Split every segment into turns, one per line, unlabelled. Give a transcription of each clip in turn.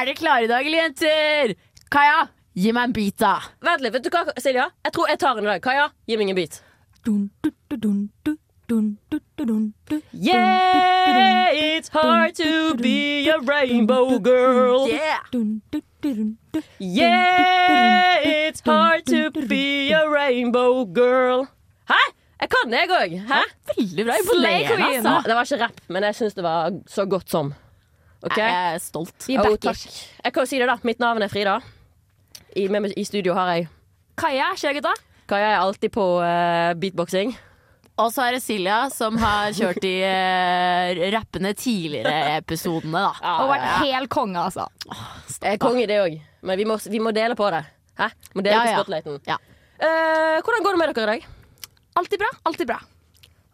Er dere klare i dag, eller jenter? Kaja, gi meg en beat, da.
Vent litt, vet du hva, Silja? Jeg tror jeg tar den i dag. Kaja, gi meg en bit. Yeah, it's hard to be a rainbow girl.
Yeah.
Yeah, it's hard to be a rainbow girl. Hæ? Jeg kan det, jeg òg.
Veldig bra.
Slay
altså.
Det var ikke rapp, men jeg syns det var så godt som. OK?
Jeg er stolt.
Vi
Jo,
backer.
Jeg kan jo si det, da. Mitt navn er Frida. I, med i studio har jeg
Kaja, skjer gutta?
Kaja er alltid på uh, beatboxing.
Og så er det Silja, som har kjørt de uh, rappene tidligere episodene, da.
Og vært helt konge, altså.
Jeg er konge det òg, men vi må, vi må dele på det. Hæ? Må dele
Ja,
på spotlighten.
Ja.
Eh, hvordan går det med dere i dag?
Alltid bra. Alltid bra.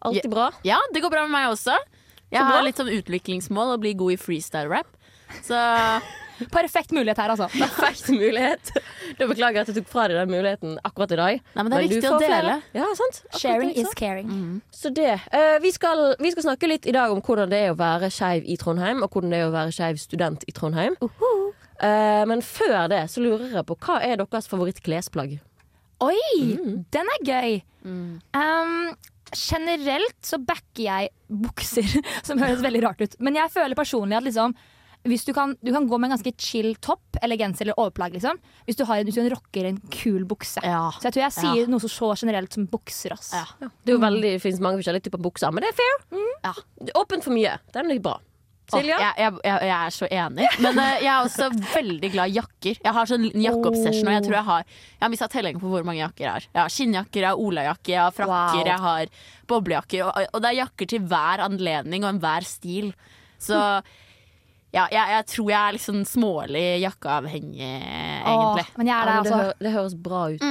Alltid bra?
Ja, det går bra med meg også. Jeg har litt sånn utviklingsmål å bli god i freestyle-rap. Så
Perfekt mulighet her, altså.
Perfekt mulighet. Da beklager at jeg tok fra deg den muligheten akkurat i dag.
Nei, men det er
men
viktig å dele.
Ja, sant?
Sharing is
caring.
caring.
Så det. Uh, vi, skal, vi skal snakke litt i dag om hvordan det er å være skeiv i Trondheim, og hvordan det er å være skeiv student i Trondheim. Eh, men før det så lurer jeg på hva er deres favorittklesplagg?
Oi,
Mm.
den er gøy. Um, generelt så backer jeg bukser, som høres veldig rart ut. Men jeg føler personlig at liksom hvis du, kan, du kan gå med en ganske chill topp eller genser eller overplagg. Liksom. Hvis du har en, hvis du rocker en kul bukse.
Ja.
Så jeg tror jeg sier
Ja.
noe så, så generelt som bukser. Ass.
Ja.
Det, er veldig, det finnes mange forskjellige typer bukser, men det er fair.
Ja.
Er Åpent for mye. Den er bra. Silja?
Jeg, jeg, jeg, jeg er så enig. Men uh, jeg er også veldig glad i jakker. Jeg har sånn jakkeobsession, og jeg tror jeg har Jeg har mista tellingen på hvor mange jakker jeg har. Jeg har skinnjakker, jeg har olajakke, jeg har frakker,
Wow.
jeg har boblejakker. Og, og det er jakker til hver anledning og enhver stil. Så ja, jeg, jeg tror jeg er liksom smålig jakkeavhengig, egentlig.
Åh, men jeg er der,
det,
altså.
hø det høres bra ut.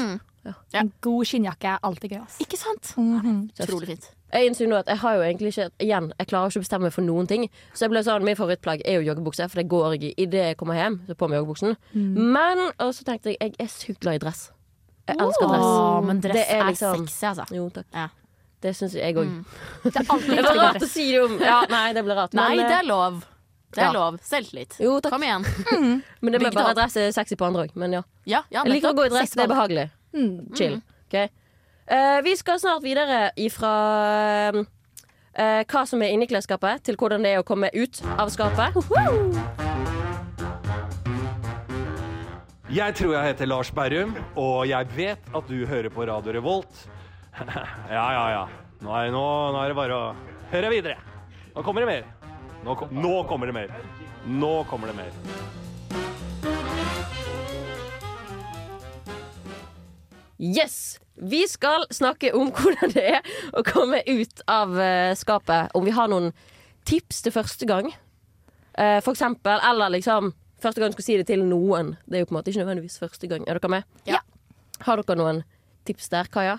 Ja.
En god skinnjakke er alltid gøy. Ass.
Ikke sant?
Mhm.
Utrolig fint.
Jeg innså nå at jeg har jo egentlig ikke Igjen, jeg klarer ikke å bestemme meg for noen ting. Så jeg ble sånn, Min favorittplagg er jo joggebukse, for det går jeg i idet jeg kommer hjem. Så på med joggebuksen Men og så tenkte jeg jeg er sykt glad i dress. Jeg elsker dress.
Oh, men dress
Det er
er,
liksom-
sexy, altså.
Jo, takk.
Ja.
Det syns jeg òg.
Det er alltid
Det var rart å si det om Ja, nei, det blir rart.
Nei,
men,
det
eh,
er lov. Det er
ja.
lov. Selvtillit.
Jo, takk.
Kom igjen.
Men det
blir
bare dress er sexy på andre òg. Men ja.
Ja, ja,
Jeg liker å gå i dress. Det er behagelig.
Mm.
Chill. ok? Eh, vi skal snart videre ifra uh, hva som er inni klesskapet, til hvordan det er å komme ut av skapet.
Jeg tror jeg heter Lars Berrum, og jeg vet at du hører på Radio Revolt. ja, ja, ja. Nå er, nå, nå er det bare å høre videre. Nå kommer det mer. Nå, kom, nå kommer det mer. Nå kommer det mer.
Yes! Vi skal snakke om hvordan det er å komme ut av eh, skapet. Om vi har noen tips til første gang. Eh, for eksempel, eller liksom Første gang du skal si det til noen. Det er jo på en måte ikke nødvendigvis første gang. Er dere med?
Ja.
Har dere noen tips der, Kaja?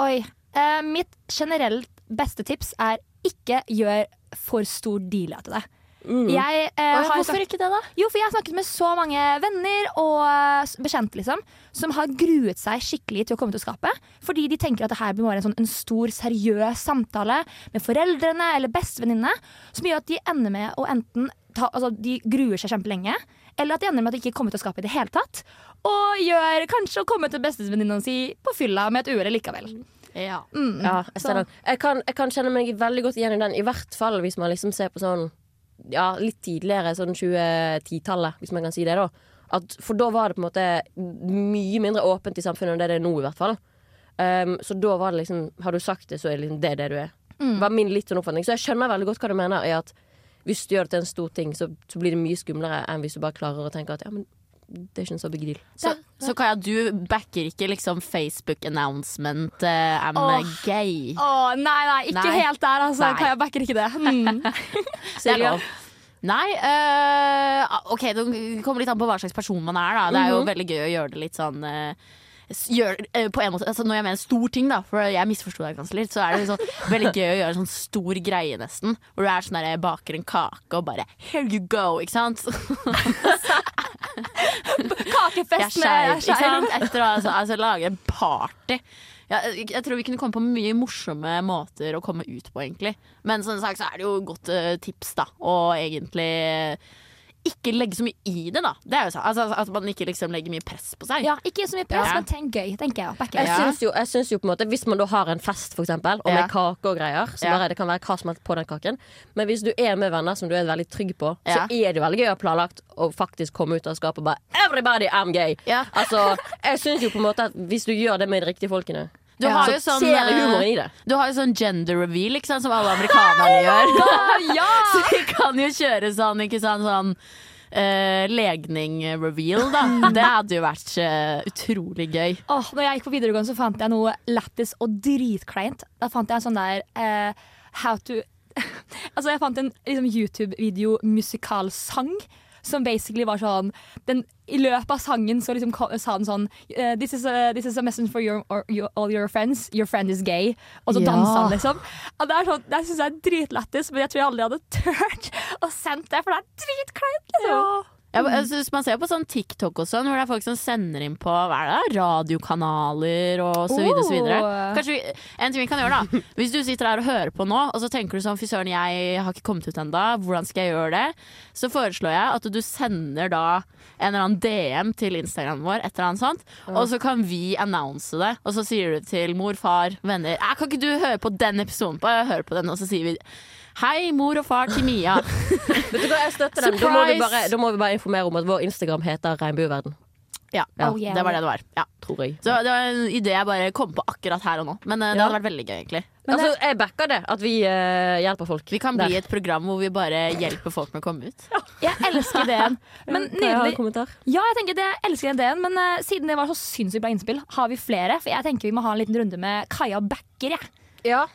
Oi. Eh, mitt generelt beste tips er ikke gjør for stor deal av det. Jeg eh, har
Hvorfor ikke det, da?
Jo, for jeg har snakket med så mange venner og eh, bekjente liksom, som har gruet seg skikkelig til å komme til skapet. Fordi de tenker at det her blir en, sånn, en stor, seriøs samtale med foreldrene eller bestevenninnene, som gjør at de ender med å enten ta, altså, de gruer seg kjempelenge, eller at de ender med at de ikke kommer til skapet i det hele tatt. Og gjør kanskje å komme til bestevenninna si på fylla med et uhell likevel.
Ja.
Mm,
Ja, jeg. Jeg, kan, jeg kan kjenne meg veldig godt igjen i den. I hvert fall hvis man liksom ser på sånn Ja, litt tidligere, sånn 2010-tallet, hvis man kan si det, da. At, for da var det på en måte mye mindre åpent i samfunnet enn det det er nå, i hvert fall. Um, så da var det liksom Har du sagt det, så er det liksom det det du er.
Mm.
var min litt sånn oppfatning. Så jeg skjønner veldig godt hva du mener. I at hvis du gjør det til en stor ting, så, så blir det mye skumlere enn hvis du bare klarer å tenke at ja, men det er ikke en så big.
Så, så Kaja, du backer ikke liksom Facebook announcement uh, I'm
oh.
gay.
Oh, nei, nei, ikke
Nei.
helt der, altså.
Nei.
Kaja backer ikke det. Mm.
Det er lov. Nei, uh, OK, det kommer litt an på hva slags person man er. Da. Det er jo veldig gøy å gjøre det litt sånn uh, gjør, eh, på en måte, altså Når jeg mener stor ting, da, for jeg misforsto deg kanskje litt, så er det sånn, veldig gøy å gjøre en sånn stor greie, nesten. Hvor du er sånn der, jeg baker en kake og bare Here you go, ikke sant?
Kakefest med
skeiv. Etter å altså, altså, lage en party. Ja, jeg tror vi kunne komme på mye morsomme måter å komme ut på, egentlig. Men som sagt så er det jo godt uh, tips, da. Og egentlig ikke legge så mye i det, da. Det er jo altså, At man ikke liksom legger mye press på seg.
Ja, ikke så mye press,
Ja.
men tenk gøy, tenker jeg. Backer
Jeg syns jo, jeg syns jo på en måte Hvis man da har en fest, for eksempel, og
Ja.
med kake og greier, så bare det kan være hva som helst på den kaken, men hvis du er med venner som du er veldig trygg på, så er det veldig gøy å ha planlagt å faktisk komme ut av skapet og bare 'Everybody, I'm gay'.
Ja.
Altså, jeg syns jo på en måte at hvis du gjør det med de riktige folkene,
Du har jo sånn
ser jeg
eh,
humoren i det.
Du har jo sånn gender reveal, ikke sant, som alle amerikanerne gjør. Så vi kan jo kjøre sånn, ikke sant, sånn eh, legning-reveal, da. Det hadde jo vært eh, utrolig gøy.
Åh, når jeg gikk på videregående, så fant jeg noe lættis og dritkleint. Da fant jeg en sånn der eh, How to Altså, jeg fant en liksom, YouTube-video musikalsang. Som basically var sånn den, I løpet av sangen så liksom sa den sånn eh, this, is a, this is a message for your, or, your, all your friends. Your friend is gay. Og så
Ja.
dansa han, liksom. Og det er sånn, det syns jeg er dritlættis, men jeg tror jeg aldri hadde turt å sendt det, for det er dritkleint. Liksom.
Ja, men, altså, hvis man ser på sånn TikTok og sånn, hvor det er folk som sender inn på hva er det, radiokanaler og så videre. Oh. Så videre. Kanskje vi, en ting vi kan gjøre da Hvis du sitter her og hører på nå, og så tenker du sånn fy søren, jeg har ikke kommet ut ennå, hvordan skal jeg gjøre det? Så foreslår jeg at du sender da en eller annen DM til Instagramen vår, et eller annet sånt, og så kan vi annonse det. Og så sier du til mor, far, venner «Eh, Kan ikke du høre på den episoden? På, høre på den, og så sier vi Hei, mor og far til Mia.
Vet du hva, jeg støtter dem. Da må, vi bare, da må vi bare informere om at vår Instagram heter Regnbueverden.
Ja,
Ja.
Oh, yeah.
det var det det var. Ja.
Tror jeg.
Så det var en idé jeg bare kom på akkurat her og nå. Men uh, det
Ja.
hadde vært veldig gøy, egentlig.
Men
altså, jeg backer det. At vi uh, hjelper folk.
Vi kan
Der.
bli et program hvor vi bare hjelper folk med å komme ut.
Jeg elsker ideen. Men nydelig. Ja, jeg tenker det, jeg elsker ideen, men uh, siden det var så sinnssykt bra innspill, har vi flere? For jeg tenker vi må ha en liten runde med Kaja Backer, jeg.
Ja.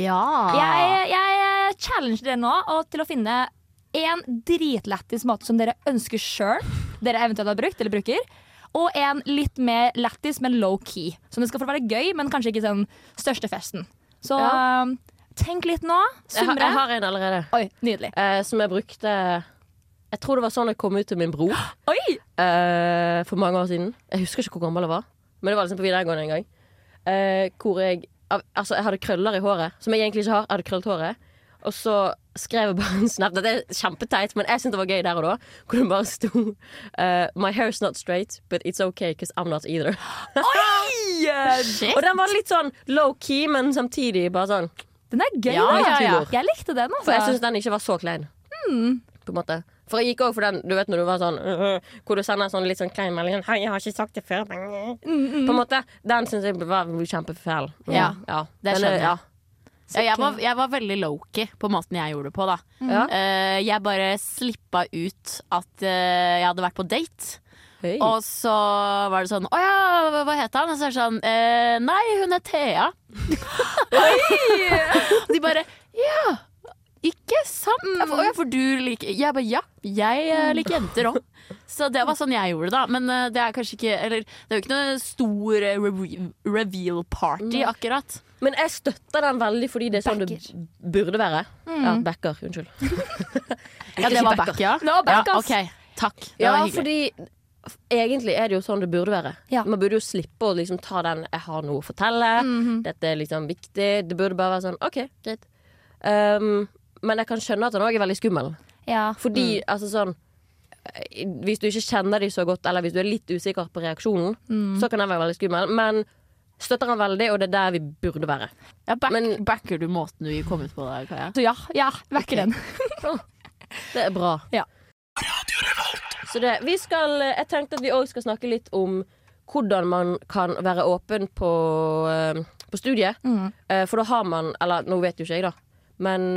Ja.
Jeg, jeg challenger dere nå og til å finne en dritlættis måte som dere ønsker sjøl, dere eventuelt har brukt eller bruker, og en litt mer lættis, men low key. Som det skal få være gøy, men kanskje ikke den største festen. Så
Ja.
eh, tenk litt nå.
Jeg, har,
Sumre.
jeg har en allerede.
Oi, nydelig.
eh, som jeg brukte Jeg tror det var sånn jeg kom ut til min bror
Oi!
eh, for mange år siden. Jeg husker ikke hvor gammel jeg var, men det var liksom på videregående en gang. Eh, hvor jeg Altså, jeg hadde krøller i håret, som jeg egentlig ikke har. Jeg hadde krøllet håret. Og så skrev jeg bare en snap. Det er kjempeteit, men jeg syntes det var gøy der og da. Hvor det bare sto uh, My hair's not straight, but it's okay, because I'm not either.
Shit.
Og den var litt sånn low-key, men samtidig bare sånn
Den er gøy.
Ja, ja, ja.
Jeg likte den, altså.
For jeg syns den ikke var så klein. På en måte For jeg gikk òg for den du vet når du var sånn øh, Hvor du sender sånn litt sånn klein melding Hei, jeg har ikke sagt det før.
Mm,
På en måte Den syns jeg var kjempefæl.
Ja,
ja.
det
er-
skjønner jeg.
Ja.
Ja, jeg, var, jeg var veldig low-key på måten jeg gjorde det på. da. Eh, Jeg bare slippa ut at uh, jeg hadde vært på date.
Høy.
Og så var det sånn Å ja, hva- heter han? Og så er det sånn eh, Nei, hun er Thea. De bare Ja, ikke sant? Jeg For, for du liker Jeg bare ja, jeg eh, liker jenter òg. Så det var sånn jeg gjorde det, da. Men eh, det er kanskje ikke Eller det er jo ikke noe stor eh, re reveal party, akkurat.
Men jeg støtter den veldig fordi det er sånn det burde være. Ja, backer. Unnskyld.
Ja, det var
backer.
back, ja.
No,
ja
ass.
ok, takk. Det
Ja,
var hyggelig.
fordi egentlig er det jo sånn det burde være.
Ja.
Man burde jo slippe å liksom ta den 'jeg har noe å fortelle',
Mhm.
dette er liksom viktig. Det burde bare være sånn 'OK, greit'. Um, men jeg kan skjønne at han òg er veldig skummel.
Ja.
Fordi altså sånn eh, Hvis du ikke kjenner dem så godt, eller hvis du er litt usikker på reaksjonen, så kan den være veldig skummel. Men støtter han veldig, og det er der vi burde være.
Ja, back,
Men-
backer du måten du kom ut på der, Kaja?
Så ja, ja, backer den.
Det er bra.
Ja.
Så det, vi skal, jeg tenkte at vi òg skal snakke litt om hvordan man kan være åpen på, eh, på studiet.
Mm.
Eh, For da har man Eller nå vet jo ikke jeg, da. Men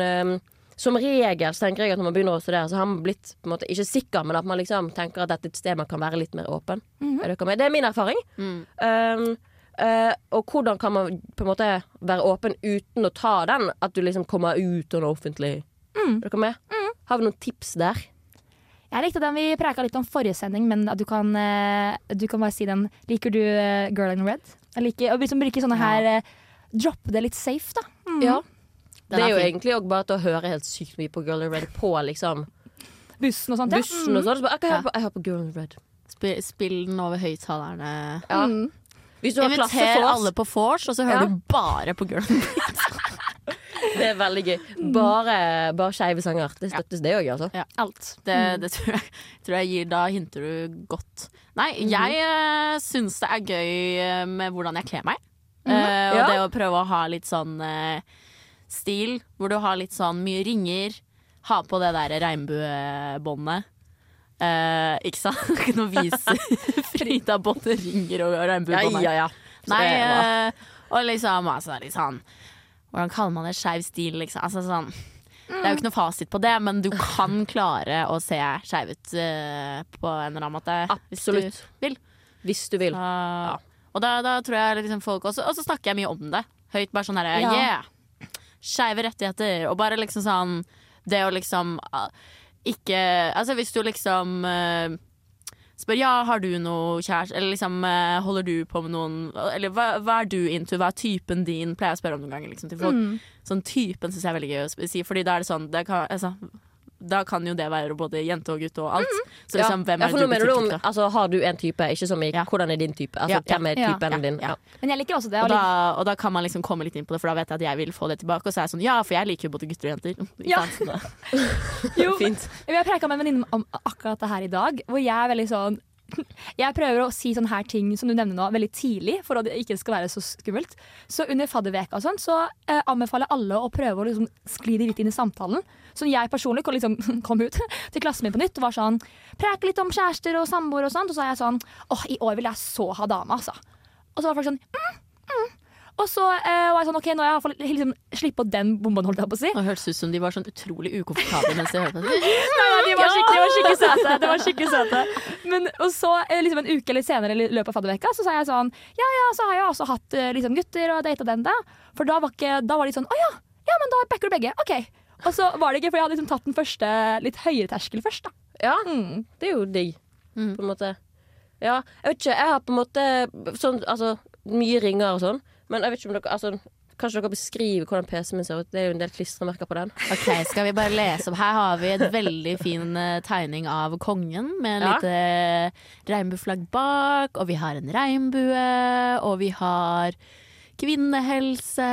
som regel så tenker jeg at når man begynner å studere, så har man blitt på en måte, ikke sikker, men at man liksom tenker at dette er et sted man kan være litt mer åpen. Dere med? Det er min erfaring.
Mm.
Um, Uh, og hvordan kan man på en måte være åpen uten å ta den at du liksom kommer ut og noe offentlig?
Mm.
Er dere med? Har vi noen tips der?
Jeg likte den vi preika litt om forrige sending, men at du kan, eh, du kan bare si den. Liker du eh, Girl in Red? Jeg liker, og liksom bruke sånne her Droppe det litt safe, da. Mm.
Ja.
Den
det er
er
jo
fin.
egentlig òg bare til å høre helt sykt mye på Girl in Red på liksom
Bussen og sånt. Ja.
bussen og sånt. Så bare, «Ok, jeg,
Ja.
hører på, jeg hører på Girl in Red.
Spill, spill den over høyttalerne.
Ja.
Mm.
Hvis du har
Inviter
klasse
alle på vors, og så hører
Ja.
du bare på Girl. in Red.
Det er veldig gøy. Bare, bare skeive sanger. Det støttes, det òg, altså.
Ja.
Alt.
Det, det tror, jeg, tror jeg gir Da hinter du godt. Nei, jeg uh, syns det er gøy eh, med hvordan jeg kler meg. Eh, og
Ja.
det å prøve å ha litt sånn eh, stil, hvor du har litt sånn mye ringer. Ha på det der regnbuebåndet. Eh, ikke sant? Nå viser Frida både ringer og
Ja,
regnbuebånd.
ja, ja. Så
Nei, eh, og liksom altså, litt sånn Hvordan kaller man det? Skeiv stil, liksom. Altså, sånn. Det er jo ikke noe fasit på det, men du kan klare å se skeiv ut uh, på en eller annen måte. hvis du
Absolutt.
vil.
Hvis du vil.
Da, Og da, da tror jeg liksom folk også Og så snakker jeg mye om det. Høyt, bare sånn herre
Ja.
Yeah! Skeive rettigheter. Og bare liksom sånn Det å liksom ah, ikke Altså hvis du liksom eh, spør ja, har du noe kjæreste, eller liksom eh, holder du på med noen Eller hva, hva er du into, hva er typen din, pleier jeg å spørre om noen ganger liksom, til folk.
Mm.
Sånn typen syns jeg er veldig gøy å si, Fordi da er det sånn det kan, altså, Da kan jo det være både jente og gutt og alt. Så liksom, hvem
ja,
er
for
du
nå mener du om altså, Har du en type, ikke som i
Ja.
hvordan er din type? Altså
Ja.
hvem er typen
Ja.
din?
Ja.
Ja.
Men jeg liker også det.
Og da, og da kan man liksom komme litt inn på det, for da vet jeg at jeg vil få det tilbake. Og så er jeg sånn, ja, for jeg liker jo både gutter og jenter.
Ja. Jo,
Fint.
Vi har preka med en venninne om akkurat det her i dag, hvor jeg er veldig sånn jeg prøver å si sånne her ting som du nevner nå, veldig tidlig, for at det ikke skal være så skummelt. Så under fadderveka og sånn, så eh, anbefaler alle å prøve å liksom skli det litt inn i samtalen. Så jeg personlig kom, liksom, kom ut til klassen min på nytt og var sånn Preke litt om kjærester og samboere og sånt. Og så er jeg sånn Åh, i år vil jeg så ha dame, altså. Og så var folk sånn mm, mm. Og så eh, var jeg sånn OK, nå har jeg liksom sluppet den bomben, holdt jeg på å si.
Det hørtes ut som de var sånn utrolig ukomfortable mens de hørte det.
Nei, de var skikkelig, var skikkelig søte. De var skikkelig søte. Men, og så eh, liksom en uke eller senere i løpet av fadderveka så sa jeg sånn Ja, ja, så har jeg også hatt eh, liksom, gutter og data den da. For da var, ikke, da var de sånn Å ja, ja, men da backer du begge. OK. Og så var det ikke, for jeg hadde liksom tatt den første litt høyere terskel først, da.
Ja,
Mm.
det er jo digg,
Mm.
på en måte. Ja, jeg vet ikke, jeg har på en måte sånn, altså, mye ringer og sånn, men jeg vet ikke om dere altså, Kanskje dere beskriver hvordan PC-en min ser ut? Det er jo en del klistremerker på den.
Ok, Skal vi bare lese opp? Her har vi et veldig fin eh, tegning av kongen med
Ja.
lite eh, regnbueflagg bak. Og vi har en regnbue, og vi har kvinnehelse.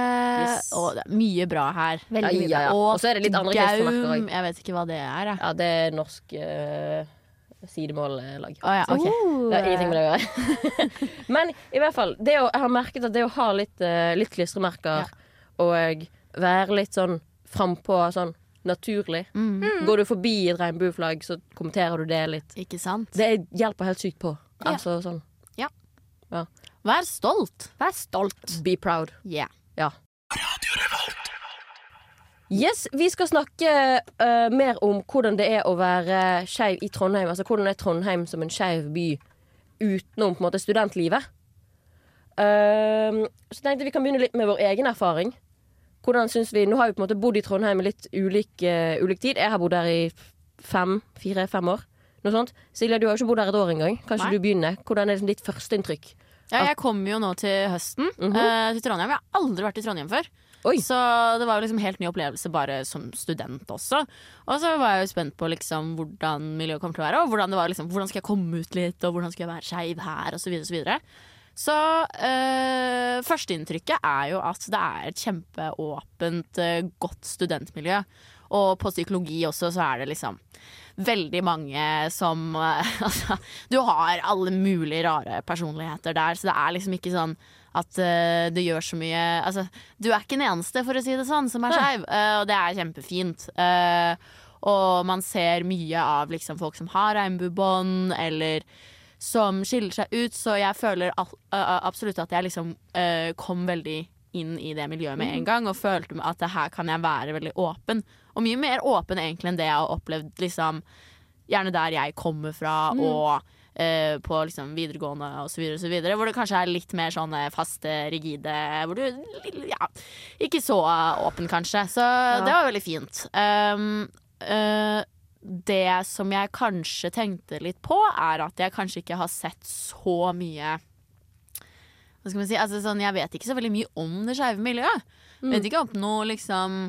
Yes.
Og det er mye bra her.
Veldig mye.
Ja, ja, ja. Og så er det litt andre
Gaum. Jeg vet ikke hva det er. jeg.
Ja, det er norsk uh, sidemållag.
Oh, ja, okay.
uh.
Det har ingenting med det å gjøre. Men i hvert fall, det å, jeg har merket at det å ha litt, uh, litt klistremerker og være litt sånn frampå sånn naturlig
Mm.
Går du forbi et regnbueflagg, så kommenterer du det litt.
Ikke sant?
Det hjelper helt sykt på.
Ja.
Altså sånn
Vær stolt.
Vær stolt.
Be proud.
Yeah.
Ja. Yes, vi skal snakke uh, mer om hvordan det er å være skeiv i Trondheim. Altså hvordan er Trondheim som en skeiv by utenom på en måte studentlivet. Uh, så tenkte vi kan begynne litt med vår egen erfaring. Hvordan synes vi, Nå har vi på en måte bodd i Trondheim i litt ulik, uh, ulik tid. Jeg har bodd her i fem, fire-fem år. Noe sånt. Silja, du har jo ikke bodd her et år engang. Kanskje
Nei.
du begynner? Hvordan er liksom ditt førsteinntrykk?
Ja, jeg kommer jo nå til høsten
mm
-hmm. uh, til Trondheim. Jeg har aldri vært i Trondheim før.
Oi.
Så det var jo liksom helt ny opplevelse bare som student også. Og så var jeg jo spent på liksom hvordan miljøet kommer til å være, og hvordan, det var liksom, hvordan skal jeg komme ut litt, og hvordan skal jeg være skeiv her, og så videre, så videre. Så øh, førsteinntrykket er jo at det er et kjempeåpent, øh, godt studentmiljø. Og på psykologi også så er det liksom veldig mange som Altså, du har alle mulige rare personligheter der, så det er liksom ikke sånn at uh, det gjør så mye Altså, du er ikke den eneste, for å si det sånn, som er skeiv, uh, og det er kjempefint. Uh, og man ser mye av liksom folk som har regnbuebånd, eller som skiller seg ut, så jeg føler absolutt at jeg liksom kom veldig inn i det miljøet med en gang, og følte at her kan jeg være veldig åpen. Og mye mer åpen egentlig enn det jeg har opplevd liksom, gjerne der jeg kommer fra, og Uh, på liksom, videregående osv., videre hvor det kanskje er litt mer sånn faste, rigide Hvor du ja, ikke så åpen, kanskje. Så det var veldig fint. Um, uh, det som jeg kanskje tenkte litt på, er at jeg kanskje ikke har sett så mye Hva skal man si? Altså, sånn, jeg vet ikke så veldig mye om det skeive miljøet. Vet ikke om noe liksom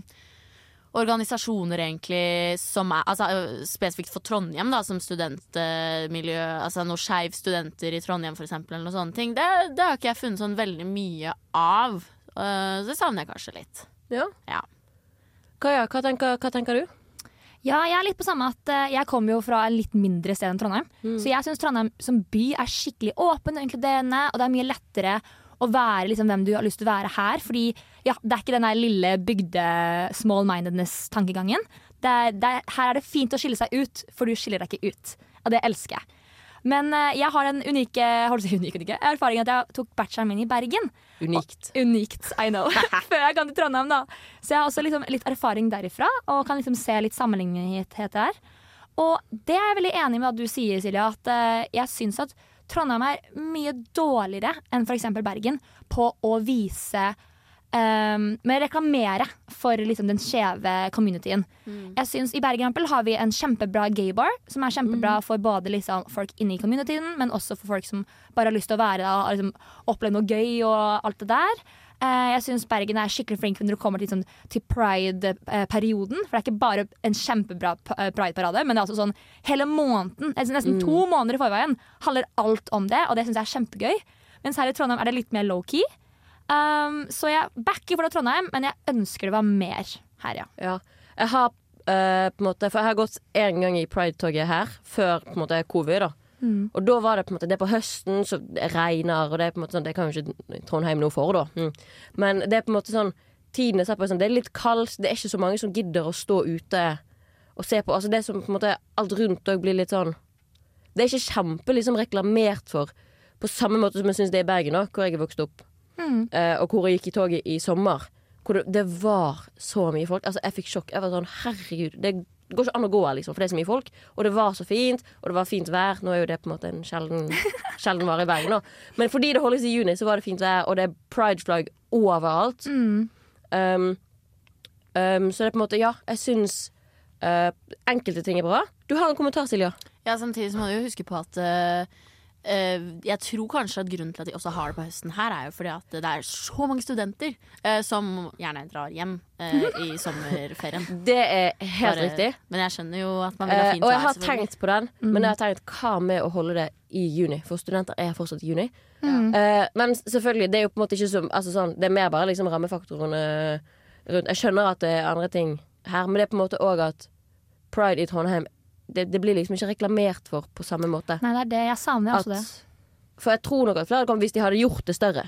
organisasjoner egentlig som er altså, øh, Spesifikt for Trondheim, da, som studentmiljø. Altså noe skeiv studenter i Trondheim, for eksempel, eller noe sånne ting. Det, det har ikke jeg funnet sånn veldig mye av. Uh, det savner jeg kanskje litt.
Ja.
Ja.
Kaja, hva tenker, hva tenker du?
Ja, jeg er litt på samme at eh, jeg kommer jo fra et litt mindre sted enn Trondheim.
Mm.
Så jeg syns Trondheim som by er skikkelig åpen og inkluderende, og det er mye lettere å være liksom hvem du har lyst til å være her. Fordi ja, det er ikke den der lille bygde small mindedness-tankegangen. Det det er, her er det fint å skille seg ut, for du skiller deg ikke ut. Og det elsker jeg. Men eh, jeg har en unike, si unike at jeg tok bacheloren min i Bergen.
Unikt.
Unikt, I know. Før jeg kom til Trondheim, da. Så jeg har også liksom litt erfaring derifra, og kan liksom se litt sammenlignighet her. Og det er jeg veldig enig med at du sier, Silja, at eh, jeg syns at Trondheim er mye dårligere enn f.eks. Bergen på å vise um, med å reklamere for liksom, den skjeve communityen. Jeg synes I Bergen har vi en kjempebra gaybar, som er kjempebra for både liksom, folk inne i communityen, men også for folk som bare har lyst til å være og liksom, oppleve noe gøy og alt det der. Eh, jeg syns Bergen er skikkelig flink når det kommer til, sånn, til pride-perioden. For det er ikke bare en kjempebra eh, pride-parade, men det er altså sånn hele måneden, altså nesten to måneder i forveien, handler alt om det, og det syns jeg er kjempegøy. Mens her i Trondheim er det litt mer low-key. Um, så jeg backer for det Trondheim, men jeg ønsker det var mer her, ja.
Ja. Jeg har uh, på en måte For jeg har gått én gang i Pride-toget her, før på en måte covid. da Og da var det på en måte Det er på høsten, så det regner, og det er på en måte sånn Det kan jo ikke Trondheim noe for, da. Mm. Men det er på en måte sånn Tiden er satt på sånn Det er litt kaldt, det er ikke så mange som gidder å stå ute og se på. Altså det som på en måte Alt rundt òg blir litt sånn Det er ikke kjempe liksom reklamert for på samme måte som jeg syns det er i Bergen, da, hvor jeg er vokst opp. Eh, og hvor jeg gikk i toget i sommer. Hvor det, det var så mye folk. Altså, jeg fikk sjokk. Jeg var sånn, herregud, det går ikke an å gå her, liksom, for det er så mye folk. Og det var så fint, og det var fint vær. Nå er jo det på en måte en sjelden, sjelden vare i Bergen, nå. Men fordi det holdes i juni, så var det fint vær, og det er prideflagg overalt. Um, um, så det er på en måte Ja, jeg syns uh, enkelte ting er bra. Du har en kommentar, Silja.
Ja, Samtidig så må du jo huske på at eh, jeg tror kanskje at grunnen til at de også har det på høsten her, er jo fordi at det er så mange studenter eh, som gjerne drar hjem eh, i sommerferien.
Det er helt
Bare-
riktig.
Men jeg skjønner jo at man vil ha
fint
fint
og jeg har tenkt på den, men jeg har tenkt hva med å holde det i juni? For studenter er fortsatt i juni. Eh, men selvfølgelig, det er jo på en måte ikke som altså sånn, Det er mer bare liksom rammefaktoren eh, rundt. Jeg skjønner at det er andre ting her, men det er på en måte òg at pride i Trondheim det, det blir liksom ikke reklamert for på samme måte.
Nei, det er det. Jeg savner
At,
også det.
for jeg tror nok at flere kommet hvis de hadde gjort det større.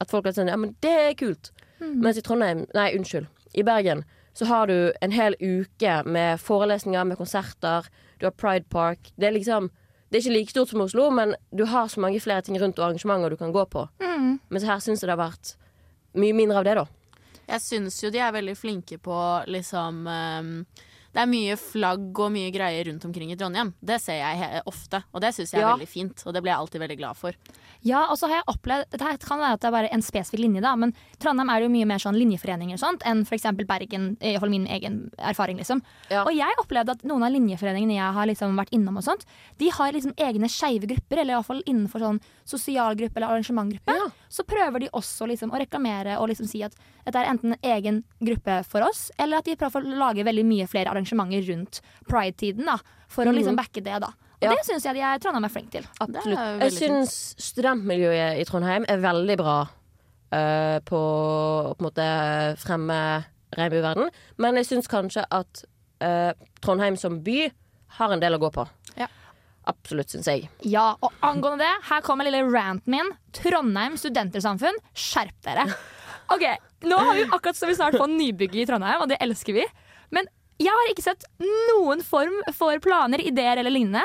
At folk hadde sånn Ja, men det er kult. Mens i Trondheim Nei, unnskyld. I Bergen så har du en hel uke med forelesninger, med konserter. Du har Pride Park. Det er liksom Det er ikke like stort som Oslo, men du har så mange flere ting rundt og arrangementer du kan gå på. Mens her syns jeg det har vært mye mindre av det, da.
Jeg syns jo de er veldig flinke på liksom ehm, Det er mye flagg og mye greier rundt omkring i Trondheim. Det ser jeg ofte, og det syns jeg er
Ja.
veldig fint. Og det blir jeg alltid veldig glad for.
Ja, og så har jeg opplevd Det kan være at det er bare en spesifikk linje, da, men Trondheim er det jo mye mer sånn linjeforeninger og sånt enn f.eks. Bergen, i hvert fall min egen erfaring, liksom.
Ja.
Og jeg opplevde at noen av linjeforeningene jeg har liksom vært innom og sånt, de har liksom egne skeive grupper, eller iallfall innenfor sånn sosialgruppe eller arrangementgruppe.
Ja.
Så prøver de også liksom å reklamere og liksom si at dette er enten en egen gruppe for oss, eller at de prøver å lage veldig mye flere arrangementer rundt pride-tiden, da, for å liksom backe det, da. Og
Ja.
det syns jeg de er, Trondheim er flink til.
Absolutt. Jeg syns studentmiljøet i Trondheim er veldig bra uh, på å på en måte fremme regnbueverden. Men jeg syns kanskje at uh, Trondheim som by har en del å gå på.
Ja.
Absolutt, syns jeg.
Ja, og angående det, her kommer lille ranten min. Trondheim studentersamfunn, skjerp dere. Ok, Nå har vi akkurat så vi snart får nybygget i Trondheim, og det elsker vi. Men jeg har ikke sett noen form for planer, ideer eller lignende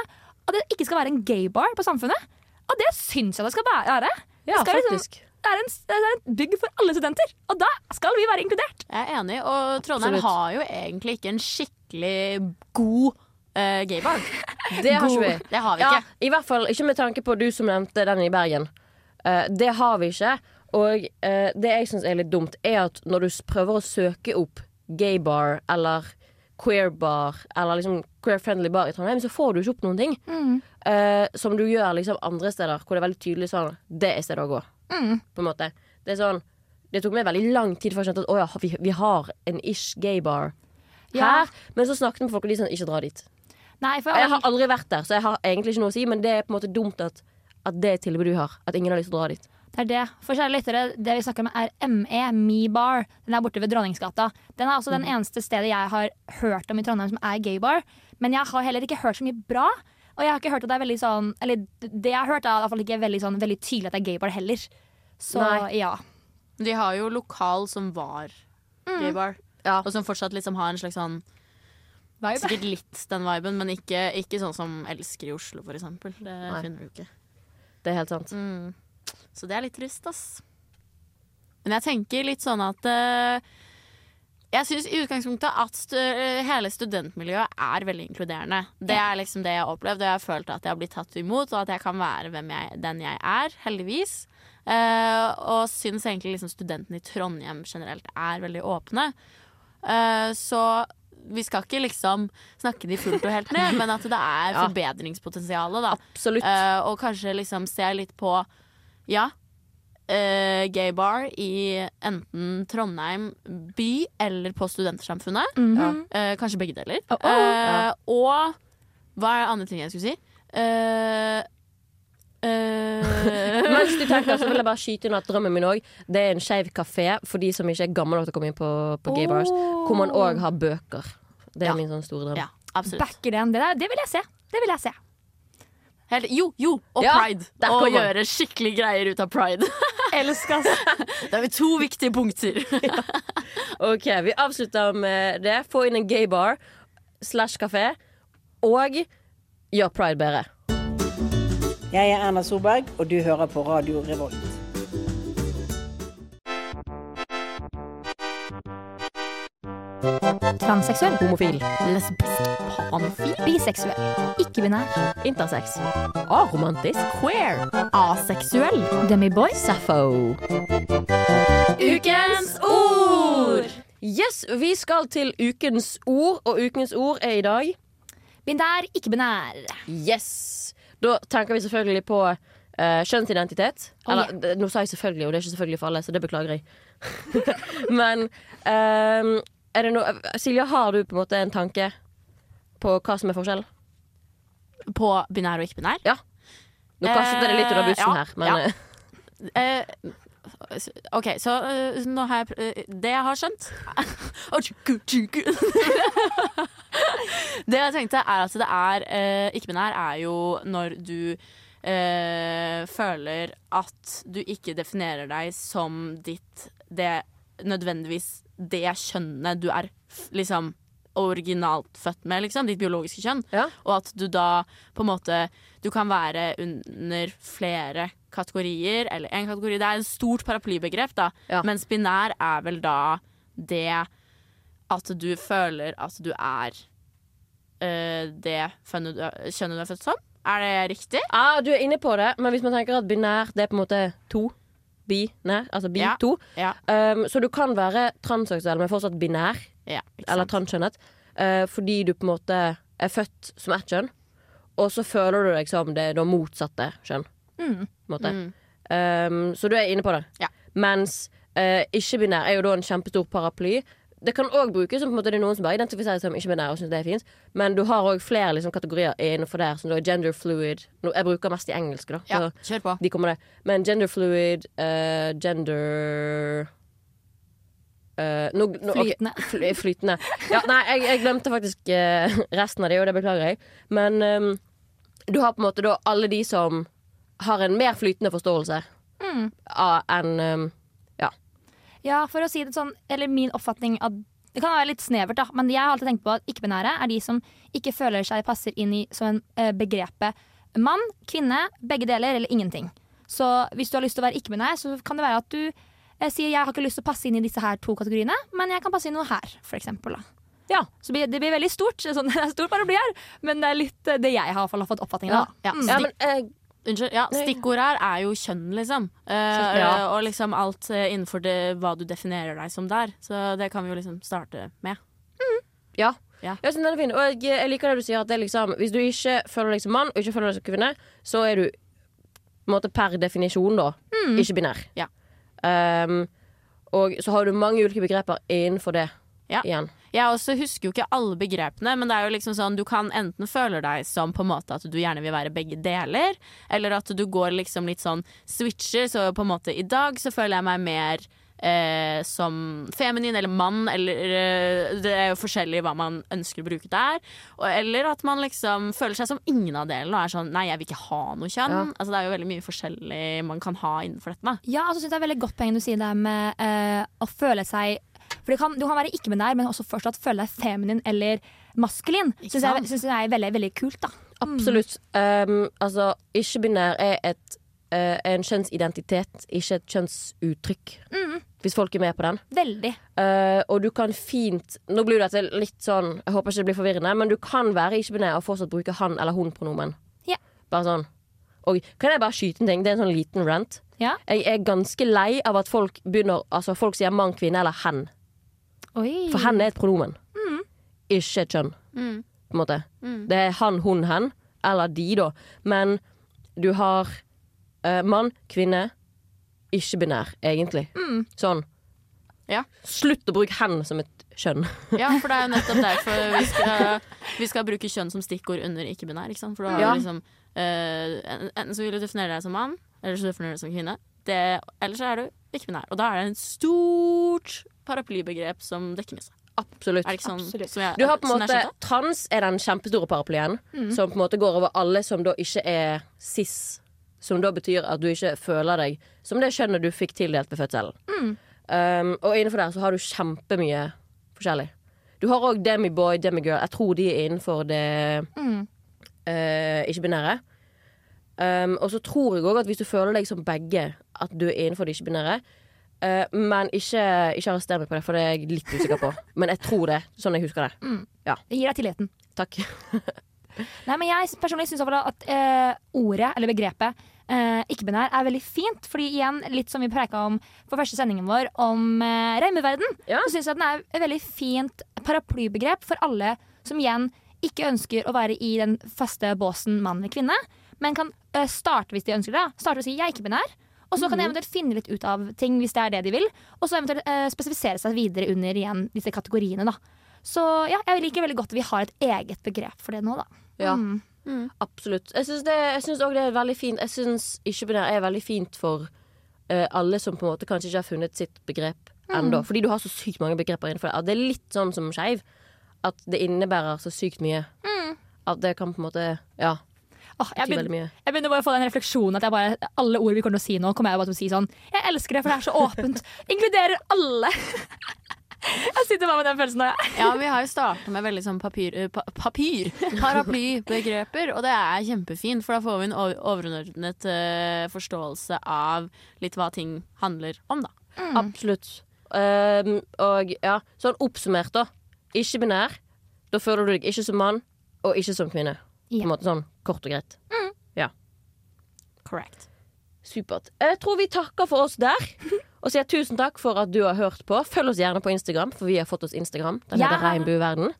at det ikke skal være en gaybar på Samfunnet. Og det syns jeg det skal være.
Ja,
skal liksom-
faktisk.
Det er, en, det er en, bygg for alle studenter, og da skal vi være inkludert.
Jeg er enig, og Trondheim
Absolutt.
har jo egentlig ikke en skikkelig god uh, gaybar.
Det har ikke vi.
Det har vi
Ja,
ikke.
I hvert fall ikke med tanke på du som nevnte den i Bergen. Uh, det har vi ikke. Og uh, det jeg syns er litt dumt, er at når du prøver å søke opp gaybar eller queerbar eller liksom queer-friendly bar i Trondheim, så får du ikke opp noen ting. Eh, som du gjør liksom andre steder, hvor det er veldig tydelig sånn Det er stedet å gå. På en måte. Det er sånn Det tok meg veldig lang tid før jeg skjønte at å ja, vi, vi har en ish gaybar
Ja.
her. Men så snakket vi med folk, og de sa ikke dra dit.
Nei, for
Jeg har aldri vært der, så jeg har egentlig ikke noe å si, men det er på en måte dumt at, at det er tilbudet tilbud du har. At ingen har lyst til å dra dit.
Det er det. For kjære lyttere, det vi snakker om er ME, Me Bar. Den er borte ved Dronningsgata. Den er også den eneste stedet jeg har hørt om i Trondheim som er gay bar. Men jeg har heller ikke hørt så mye bra. Og jeg har ikke hørt at det er veldig sånn Eller det jeg har hørt, er i hvert fall ikke veldig, sånn, veldig tydelig at det er gay bar heller. Så
Nei.
ja.
De har jo lokal som var gay bar,
Ja.
og som fortsatt liksom har en slags sånn
Vibe.
Sikkert litt den viben, men ikke, ikke sånn som Elsker i Oslo, for eksempel. Det
Nei.
finner du ikke.
Det er helt sant.
Mm. Så det er litt trist, ass. Men jeg tenker litt sånn at uh, Jeg syns i utgangspunktet at stu hele studentmiljøet er veldig inkluderende. Det er liksom det jeg har opplevd, og jeg har følt at jeg har blitt tatt imot, og at jeg kan være hvem jeg, den jeg er, heldigvis. Uh, og syns egentlig liksom studentene i Trondheim generelt er veldig åpne. Uh, så vi skal ikke liksom snakke de fullt og helt ned, men at det er
Ja.
forbedringspotensial. Da.
Absolutt.
Eh, og kanskje liksom se litt på Ja, uh, gay bar i enten Trondheim by eller på Studentersamfunnet.
-hmm.
uh, kanskje begge deler.
Oh, oh.
Eh, og hva er andre ting jeg skulle si? Eh, eh,
Mens du tenker, så vil jeg bare skyte inn at drømmen min òg Det er en skeiv kafé for de som ikke er gamle nok til å komme inn på, på gay bars, hvor man òg har bøker. Det er
Ja.
min sånn store drøm.
ja, Back
it den. Det, der, det vil jeg se. Det vil jeg se.
Helt, jo, jo! Og
Ja,
pride.
Å
Og gjøre skikkelig greier ut av pride.
Elsker
Da har vi to viktige punkter.
Ok, Vi avslutter med det. Få inn en gay bar slash kafé, og gjør pride bedre.
Jeg er Erna Solberg, og du hører på Radio Revolt.
Transseksuell.
Homofil.
Lesbisk. Panfil.
Biseksuell. Ikke-binær.
Intersex. Aromantisk.
Queer. Aseksuell.
Demiboy.
Sappho.
Ukens ord!
Yes, vi skal til ukens ord, og ukens ord er i dag
Binær, ikke-binær.
Yes! Da tenker vi selvfølgelig på uh, kjønnsidentitet.
Oh,
Eller, det- nå sa jeg selvfølgelig, og det er ikke selvfølgelig for alle, så det beklager jeg. Men um, er det noe Silja, har du på en måte en tanke på hva som er forskjellen?
På binær og ikke-binær? Ja.
Nå kastet det litt under bussen
Eh, ja,
her, men
ja.
Eh,
OK, så eh, nå har jeg eh, Det jeg har skjønt. Det jeg tenkte, er at det er eh, Ikke-binær er jo når du eh, føler at du ikke definerer deg som ditt Det nødvendigvis det kjønnet du er liksom originalt født med, liksom. Ditt biologiske kjønn.
Ja.
Og at du da på en måte Du kan være under flere kategorier, eller én kategori. Det er en stort paraplybegrep, da.
Ja.
Mens binær er vel da det at du føler at du er eh, det kjønnet du, er- født som. Er det riktig?
ah, Du er inne på det, men hvis man tenker at binær det er på en måte to bi, nei, altså bi
Ja.
to.
Ja.
Um, så du kan være transseksuell, men fortsatt binær.
ja
eller transkjønnet, Uh, fordi du på en måte er født som ett kjønn, og så føler du deg som det, det motsatte kjønn.
Mm.
Mm.
Um, så du er inne på det.
Ja.
Mens uh, ikke-binær er jo da en kjempestor paraply. Det kan òg brukes som på en måte det er noen som bare identifiserer seg som ikke-binær og syns det er fint, men du har òg flere liksom, kategorier innenfor der, som da er gender fluid. Jeg bruker mest i engelsk, da.
Ja, kjør på.
de kommer det. Men gender fluid, uh, gender Uh, no, no, okay.
Flytende.
fly, flytende. Ja, nei, jeg, jeg glemte faktisk uh, resten av det, og det beklager jeg. Men um, du har på en måte da alle de som har en mer flytende forståelse
Mm.
av enn um,
Ja, for å si det sånn, eller min oppfatning av Det kan være litt snevert, da, men jeg har alltid tenkt på at ikke-binære er de som ikke føler seg passer inn i som en eh, begrepet mann, kvinne, begge deler eller ingenting. Så hvis du har lyst til å være ikke-binær, så kan det være at du eh, sier jeg har ikke lyst til å passe inn i disse her to kategoriene, men jeg kan passe inn noe her, for eksempel. Da.
Ja.
Så blir- det blir veldig stort, sånn, det er stort paraply her, men det er litt eh, det jeg har fått oppfatning av. Ja.
Ja,
Mm.
ja, men eh,
Unnskyld. Ja, stikkord her er jo kjønn, liksom. Eh,
Ja.
Og liksom alt eh, innenfor det, hva du definerer deg som der. Så det kan vi jo liksom starte med.
Ja.
Ja.
Jeg synes den er fin. Og jeg, jeg liker det du sier, at det liksom, hvis du ikke føler deg som mann og ikke føler deg som kvinne, så er du på en måte per definisjon da ikke binær.
Ja.
Um, og så har du mange ulike begreper innenfor det
Ja.
igjen.
Jeg også husker jo ikke alle begrepene, men det er jo liksom sånn du kan enten føle deg som på en måte at du gjerne vil være begge deler, eller at du går liksom litt sånn switcher, så på en måte i dag så føler jeg meg mer Eh, som feminin eller mann, eller eh, Det er jo forskjellig hva man ønsker å bruke der. Og, eller at man liksom føler seg som ingen av delene og er sånn Nei, jeg vil ikke ha noe kjønn.
Ja.
Altså, det er jo veldig mye forskjellig man kan ha innenfor dette. Da.
Ja, altså synes jeg det er veldig godt poeng du sier det med eh, å føle seg For kan, du kan være ikke-binær, men også fortsatt føle deg feminin eller maskulin.
Ikke
Syns jeg, synes jeg er veldig, veldig kult, da.
Absolutt. Um, altså, ikke-binær er et, uh, en kjønnsidentitet, ikke et kjønnsuttrykk. Hvis folk er med på den.
Veldig.
Uh, og du kan fint Nå blir dette litt sånn Jeg håper ikke det blir forvirrende, men du kan være ikke-binær og fortsatt bruke han- eller hun-pronomen.
Ja.
Bare sånn. Og kan jeg bare skyte en ting? Det er en sånn liten rant.
Ja.
Jeg er ganske lei av at folk begynner Altså folk sier mann, kvinne eller hen.
Oi.
For hen er et pronomen. Ikke et kjønn,
Mm.
på en måte. Det er han, hun, hen. Eller de, da. Men du har uh, mann, kvinne, ikke-binær, egentlig. Sånn.
Ja.
Slutt å bruke hen som et kjønn.
Ja, for det er jo nettopp derfor vi skal, vi skal bruke kjønn som stikkord under ikke-binær. ikke? For da har
Ja.
du liksom uh, Enten så vil du definere deg som mann, eller så definerer du deg som kvinne. Det, eller så er du ikke-binær. Og da er det en stort paraplybegrep som dekker.
Absolutt.
Er ikke sånn
Absolutt.
som jeg,
Du har på en
sånn
måte? Trans er den kjempestore paraplyen, som på en måte går over alle som da ikke er cis. Som da betyr at du ikke føler deg som det kjønnet du fikk tildelt ved fødselen. Um, og innenfor der så har du kjempemye forskjellig. Du har òg demiboy, demigirl. Jeg tror de er innenfor det eh, ikke-binære. Um, og så tror jeg òg at hvis du føler deg som begge, at du er innenfor det ikke-binære. Eh, men ikke, ikke arrester meg på det, for det er jeg litt usikker på. Men jeg tror det, sånn jeg husker det.
Det gir deg tilliten.
Takk.
Nei, men Jeg personlig syns at uh, ordet, eller begrepet, uh, ikke-binær er veldig fint. Fordi igjen, litt som vi preika om på første sendingen vår, om uh, reimeverden,
Ja.
så syns jeg at den er et veldig fint paraplybegrep for alle som igjen ikke ønsker å være i den faste båsen mann eller kvinne, men kan uh, starte hvis de ønsker det. Starte å si 'jeg er ikke-binær'. Og så kan de eventuelt finne litt ut av ting hvis det er det de vil. Og så eventuelt eh, spesifisere seg videre under igjen disse kategoriene. da Så ja, jeg liker veldig godt at vi har et eget begrep for det nå, da.
Ja,
Mm.
absolutt. Jeg syns det, syns også det er veldig fint. Jeg syns ikke-binær er veldig fint for uh, alle som på en måte kanskje ikke har funnet sitt begrep ennå. Fordi du har så sykt mange begreper innenfor det. Det er litt sånn som skeiv. At det innebærer så sykt mye. At det kan på en måte Ja,
Åh, jeg, begynner,
mye.
jeg begynner bare å få den refleksjonen at jeg bare, alle ord vi kommer til å si nå, kommer jeg bare til å si sånn Jeg elsker det, for det er så åpent. Inkluderer alle. Jeg sitter bare med den følelsen nå. jeg.
Ja, vi har jo starta med veldig sånn papir, eh, pa, papir paraplybegreper, og det er kjempefint, for da får vi en overordnet uh, forståelse av litt hva ting handler om, da.
Absolutt. Um, og ja, sånn oppsummert, da. Ikke-binær. Da føler du deg ikke som mann, og ikke som kvinne. På en måte sånn kort og greit.
Correct.
Supert. Jeg tror vi takker for oss der. Og sier tusen takk for at du har hørt på. Følg oss gjerne på Instagram, for vi har fått oss Instagram. Den heter
Ja.
Regnbueverden.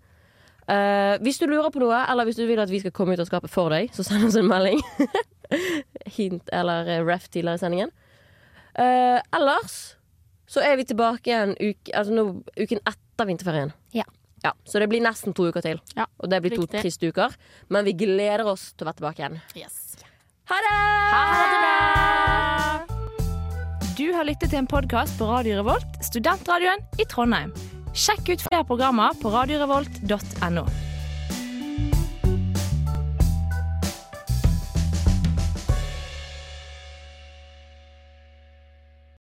Uh, hvis du lurer på noe, eller hvis du vil at vi skal komme ut av skapet for deg, så send oss en melding. Hint eller eh, ref tidligere i sendingen. Uh, ellers så er vi tilbake igjen uke, altså nå, uken etter vinterferien.
Ja.
Ja, så det blir nesten to uker til.
Ja,
Og det blir to
riktig.
triste uker. Men vi gleder oss til å være tilbake igjen.
Yes.
Ha det!
Ha det bra!
Du har lyttet til en podkast på Radio Revolt, studentradioen i Trondheim. Sjekk ut flere programmer på radiorevolt.no.